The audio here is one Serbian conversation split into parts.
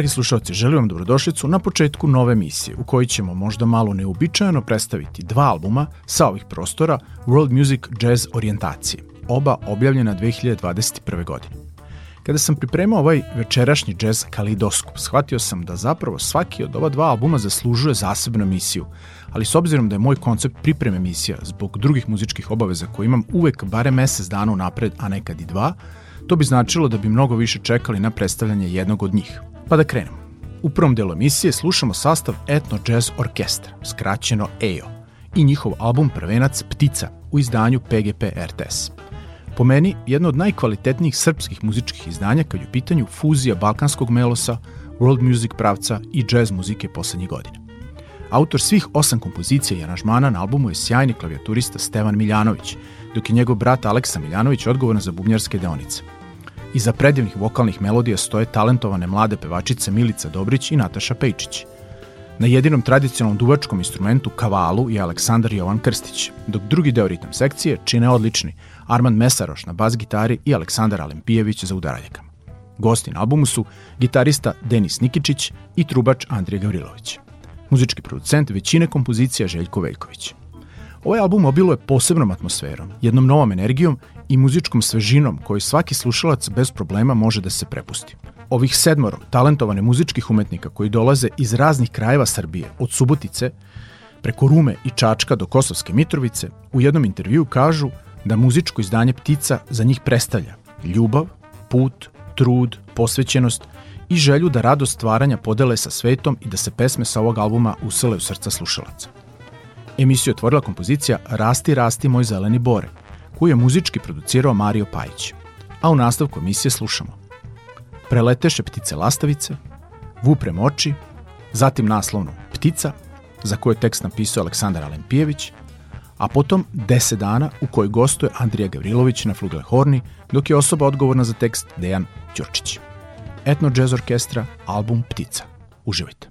Dragi slušalci, želim vam dobrodošlicu na početku nove emisije u kojoj ćemo možda malo neobičajeno predstaviti dva albuma sa ovih prostora World Music Jazz orijentacije, oba objavljena 2021. godine. Kada sam pripremao ovaj večerašnji jazz kalidoskop, shvatio sam da zapravo svaki od ova dva albuma zaslužuje zasebnu emisiju, ali s obzirom da je moj koncept pripreme emisija zbog drugih muzičkih obaveza koje imam uvek bare mesec dana unapred, a nekad i dva, to bi značilo da bi mnogo više čekali na predstavljanje jednog od njih. Pa da krenemo. U prvom delu emisije slušamo sastav Etno Jazz Orkestra, skraćeno EO, i njihov album Prvenac Ptica u izdanju PGP RTS. Po meni, jedno od najkvalitetnijih srpskih muzičkih izdanja kad je u pitanju fuzija balkanskog melosa, world music pravca i jazz muzike poslednjih godina. Autor svih osam kompozicija i aranžmana na albumu je sjajni klavijaturista Stevan Miljanović, dok je njegov brat Aleksa Miljanović odgovoran za bubnjarske deonice. Iza predivnih vokalnih melodija stoje talentovane mlade pevačice Milica Dobrić i Nataša Pejčić. Na jedinom tradicionalnom duvačkom instrumentu kavalu je Aleksandar Jovan Krstić, dok drugi deo ritam sekcije čine odlični Armand Mesaroš na bas gitari i Aleksandar Alempijević za udaraljekama. Gosti na albumu su gitarista Denis Nikičić i trubač Andrija Gavrilović. Muzički producent većine kompozicija Željko Veljković. Ovaj album obiluje posebnom atmosferom, jednom novom energijom i muzičkom svežinom koju svaki slušalac bez problema može da se prepusti. Ovih sedmoro talentovane muzičkih umetnika koji dolaze iz raznih krajeva Srbije, od Subotice, preko Rume i Čačka do Kosovske Mitrovice, u jednom intervju kažu da muzičko izdanje Ptica za njih predstavlja ljubav, put, trud, posvećenost i želju da radost stvaranja podele sa svetom i da se pesme sa ovog albuma usele u srca slušalaca. Emisiju otvorila kompozicija Rasti, rasti moj zeleni bore, koju je muzički producirao Mario Pajić. A u nastavku emisije slušamo Preleteše ptice lastavice, Vuprem oči, zatim naslovno Ptica, za koju je tekst napisao Aleksandar Alempijević, a potom 10 dana u kojoj gostuje Andrija Gavrilović na flugelhorni, dok je osoba odgovorna za tekst Dejan Ćurčić. Etno Jazz Orkestra, album Ptica. Uživajte.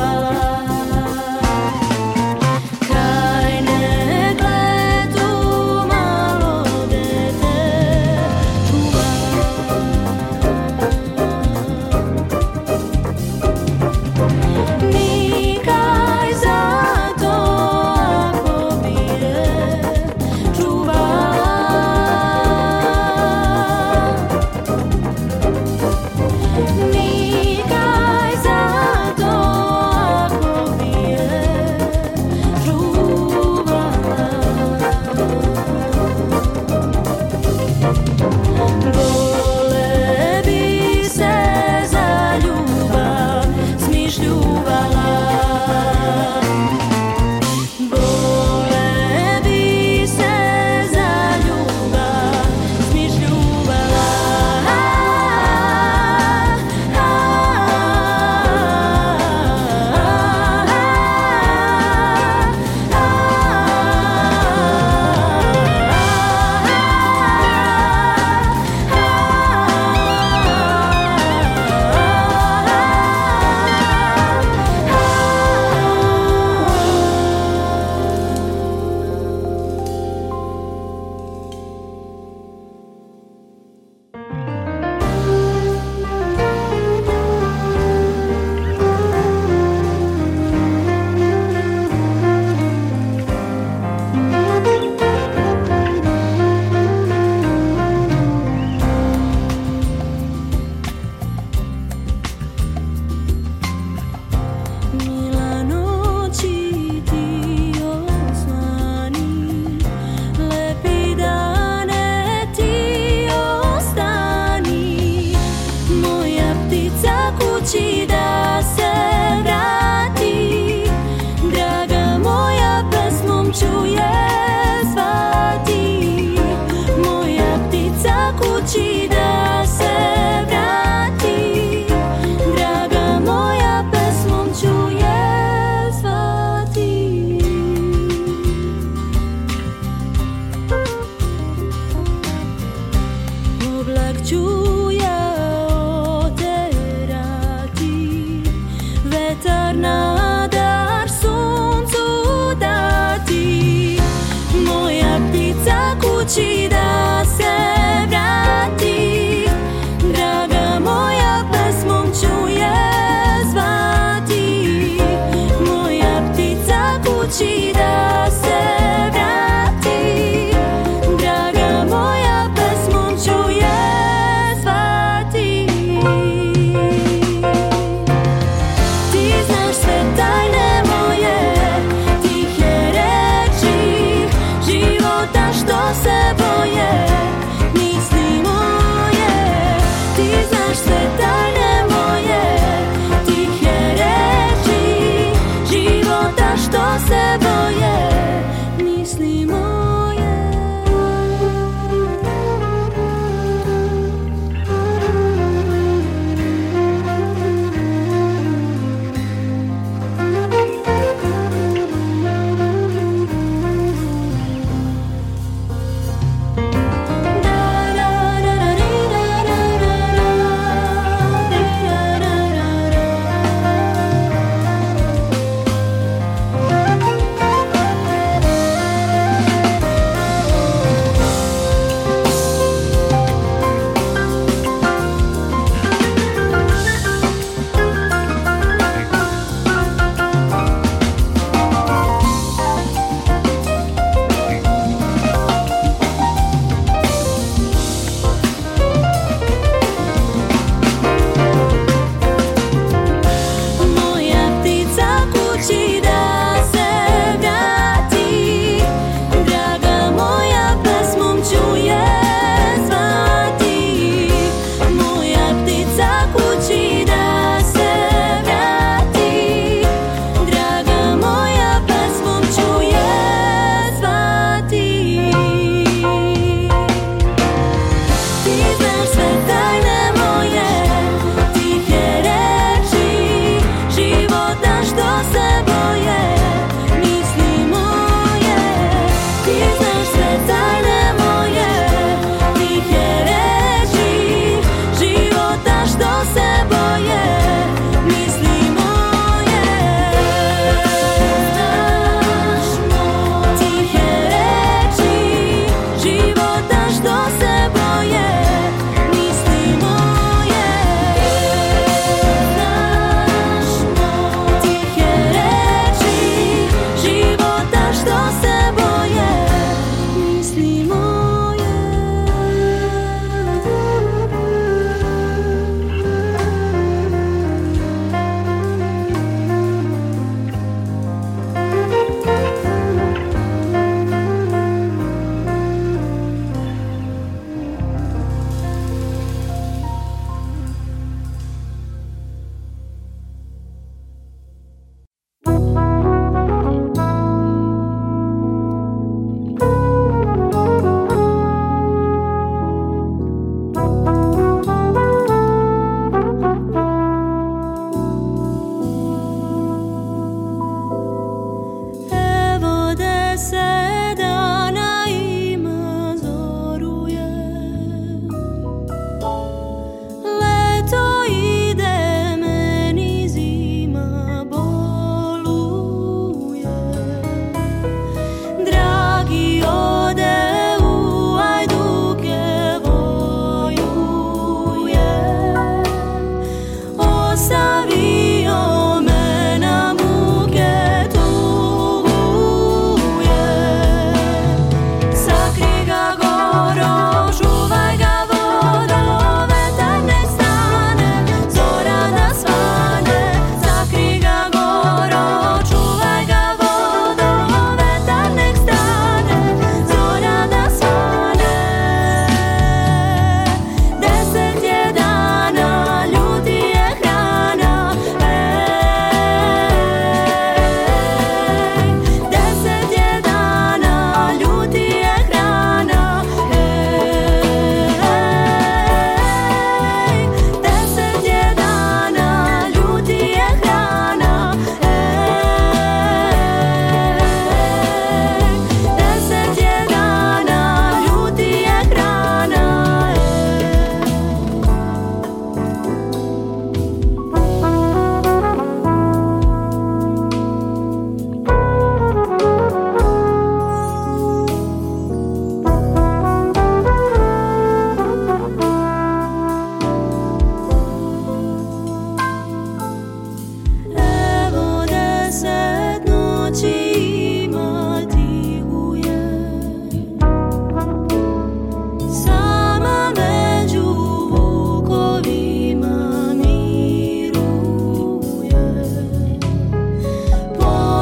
while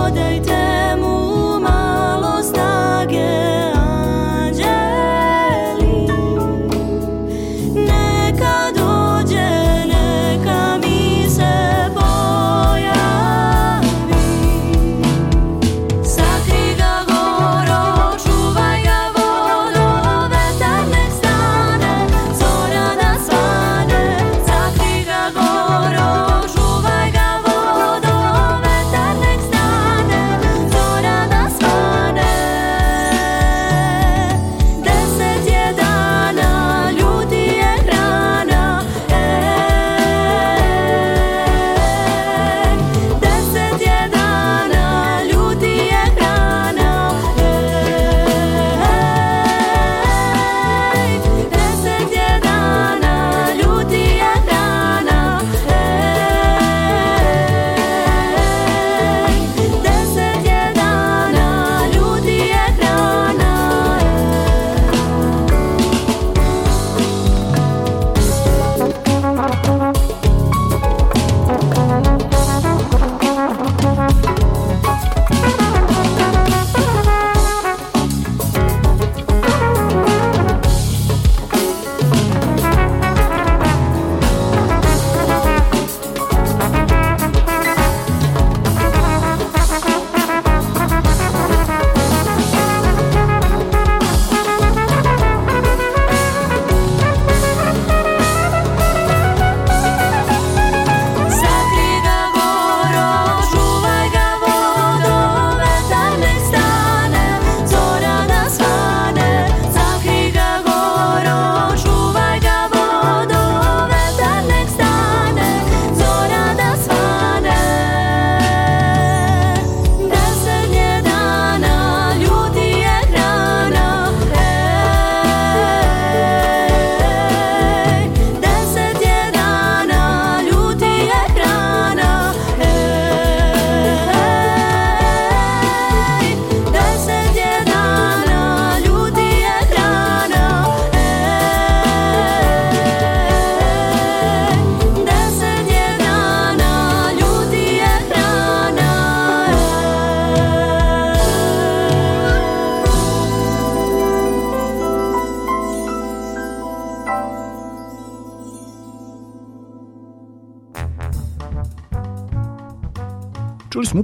我对。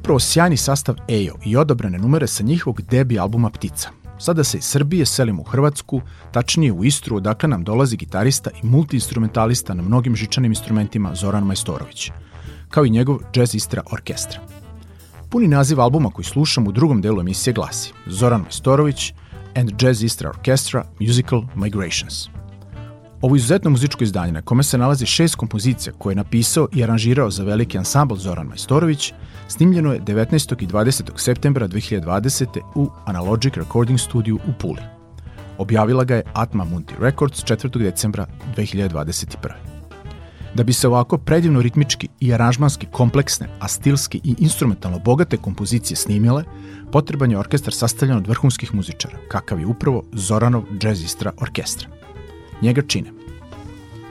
Upravo sjajni sastav EO i odabrane numere sa njihovog debi albuma Ptica. Sada se iz Srbije selimo u Hrvatsku, tačnije u Istru, odakle nam dolazi gitarista i multiinstrumentalista na mnogim žičanim instrumentima Zoran Majstorović, kao i njegov Jazz Istra orkestra. Puni naziv albuma koji slušamo u drugom delu emisije glasi Zoran Majstorović and Jazz Istra Orchestra Musical Migrations. Ovo izuzetno muzičko izdanje na kome se nalazi šest kompozicija koje je napisao i aranžirao za veliki ansambl Zoran Majstorović, snimljeno je 19. i 20. septembra 2020. u Analogic Recording Studio u Puli. Objavila ga je Atma Munti Records 4. decembra 2021. Da bi se ovako predivno ritmički i aranžmanski kompleksne, a stilski i instrumentalno bogate kompozicije snimile, potreban je orkestar sastavljen od vrhunskih muzičara, kakav je upravo Zoranov Jazzistra orkestra. Njega čine.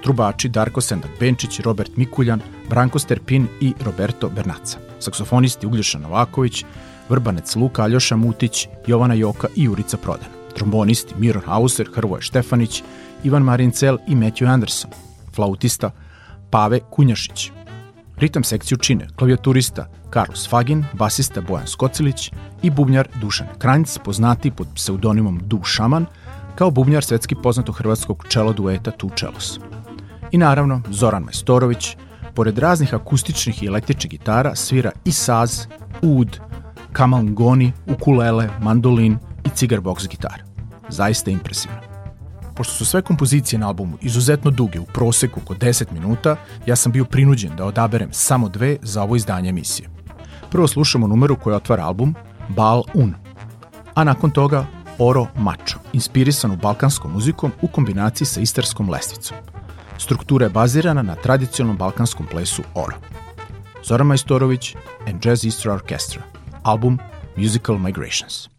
Trubači Darko Sendak Benčić, Robert Mikuljan, Branko Sterpin i Roberto Bernaca, saksofonisti Uglješa Novaković, vrbanec Luka Aljoša Mutić, Jovana Joka i Jurica Prodan, trombonisti Miron Hauser, Hrvoje Štefanić, Ivan Marincel i Matthew Anderson, flautista Pave Kunjašić. Ritam sekciju čine klavijaturista Carlos Fagin, basista Bojan Skocilić i bubnjar Dušan Kranjc, poznati pod pseudonimom Du Šaman, kao bubnjar svetski poznatog hrvatskog čelo dueta Tu Čelos. I naravno, Zoran Majstorović, pored raznih akustičnih i električnih gitara, svira i saz, ud, kamangoni, ukulele, mandolin i cigar box gitar. Zaista impresivno. Pošto su sve kompozicije na albumu izuzetno duge, u proseku oko 10 minuta, ja sam bio prinuđen da odaberem samo dve za ovo izdanje emisije. Prvo slušamo numeru koja otvara album, Bal Un, a nakon toga Oro Macho, inspirisanu balkanskom muzikom u kombinaciji sa istarskom lestvicom. Struktura je bazirana na tradicionalnom balkanskom plesu Oro. Zoran Majstorović and Jazz Istra Orchestra, album Musical Migrations.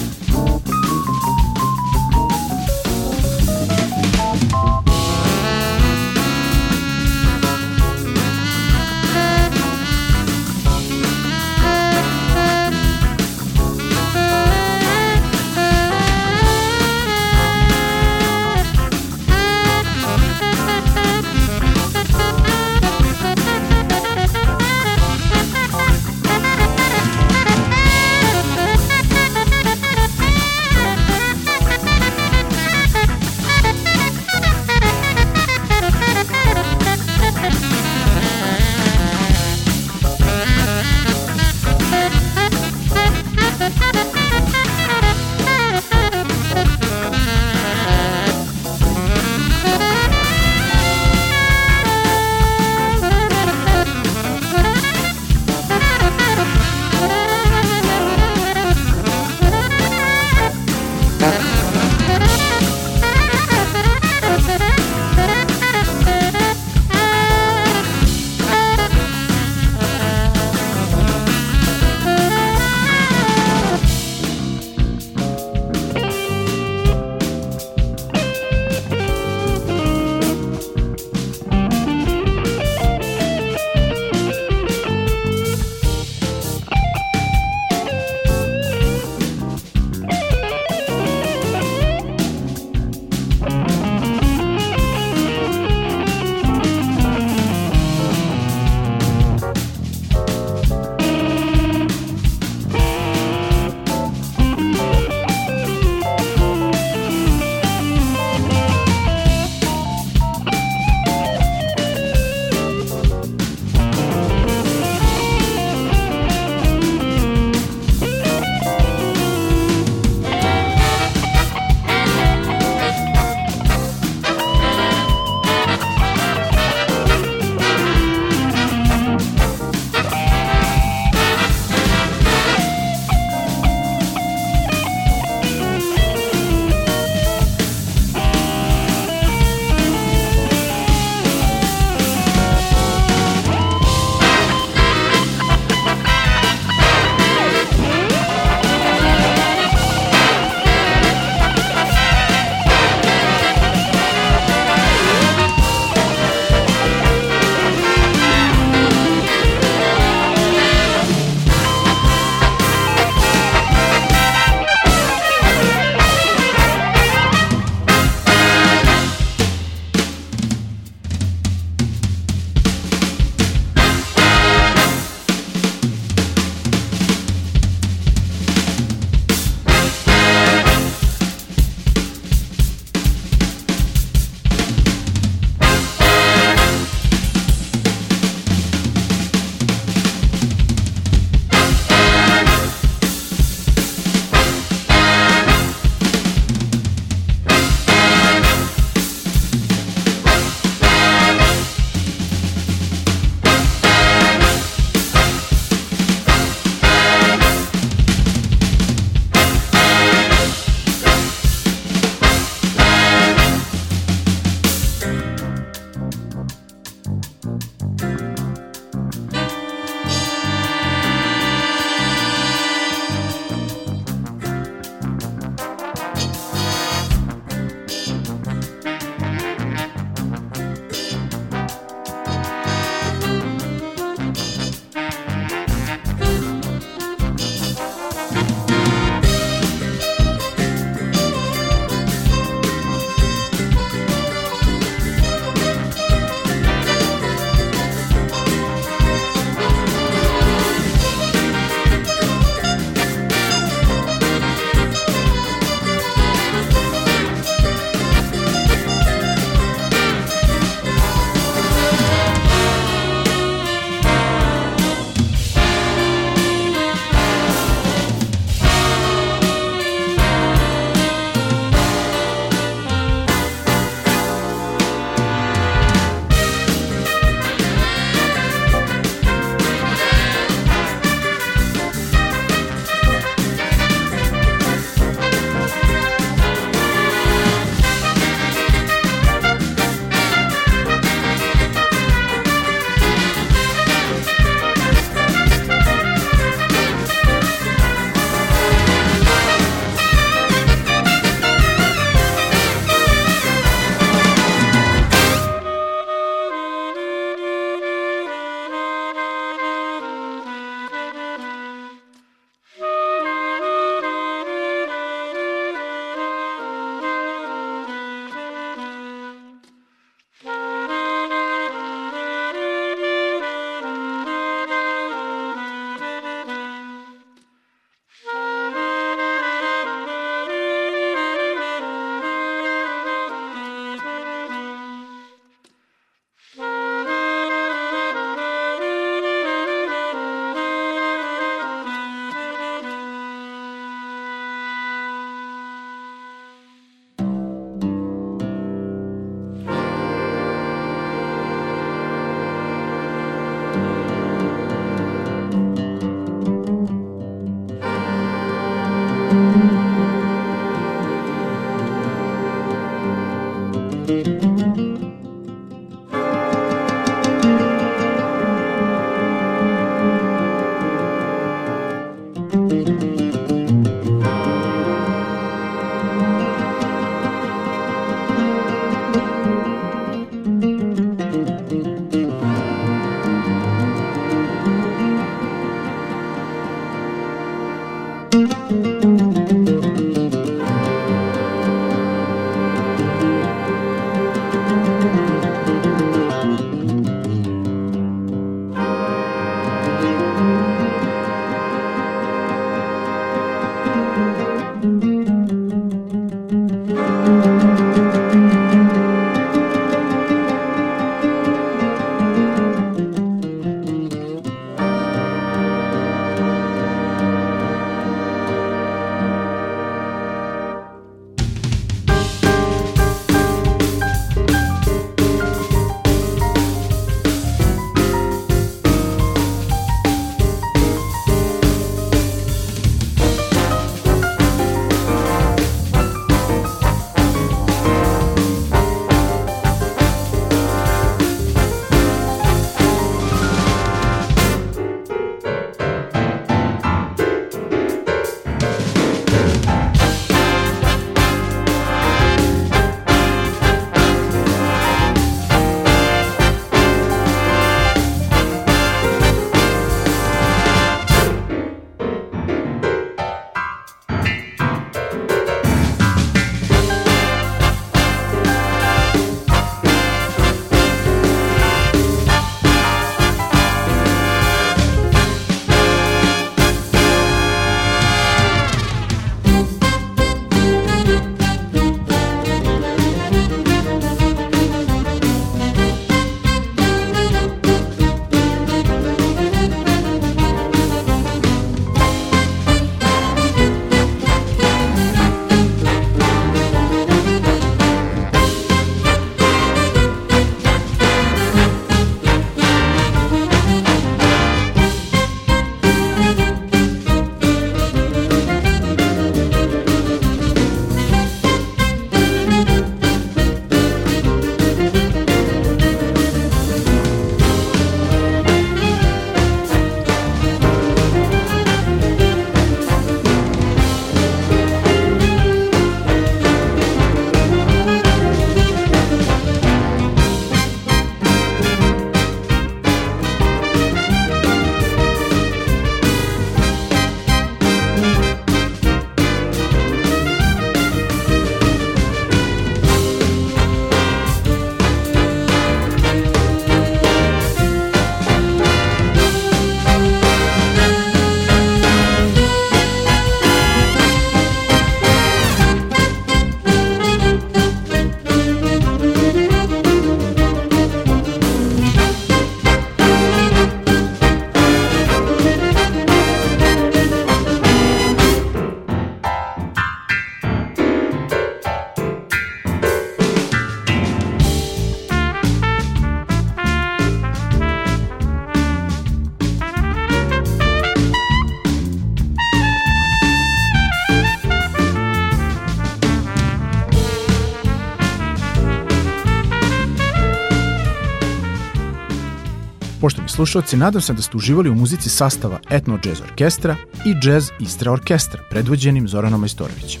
Slušalci, nadam se da ste uživali u muzici sastava Etno Jazz Orkestra i Jazz Istra Orkestra, predvođenim Zoranom Majstorovićem.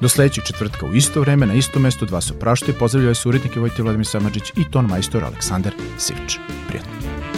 Do sledećeg četvrtka u isto vreme, na isto mesto, dva se opraštaju, pozdravljaju se urednike Vojte Vladimir Samadžić i ton majstor Aleksandar Sivč. Prijatno.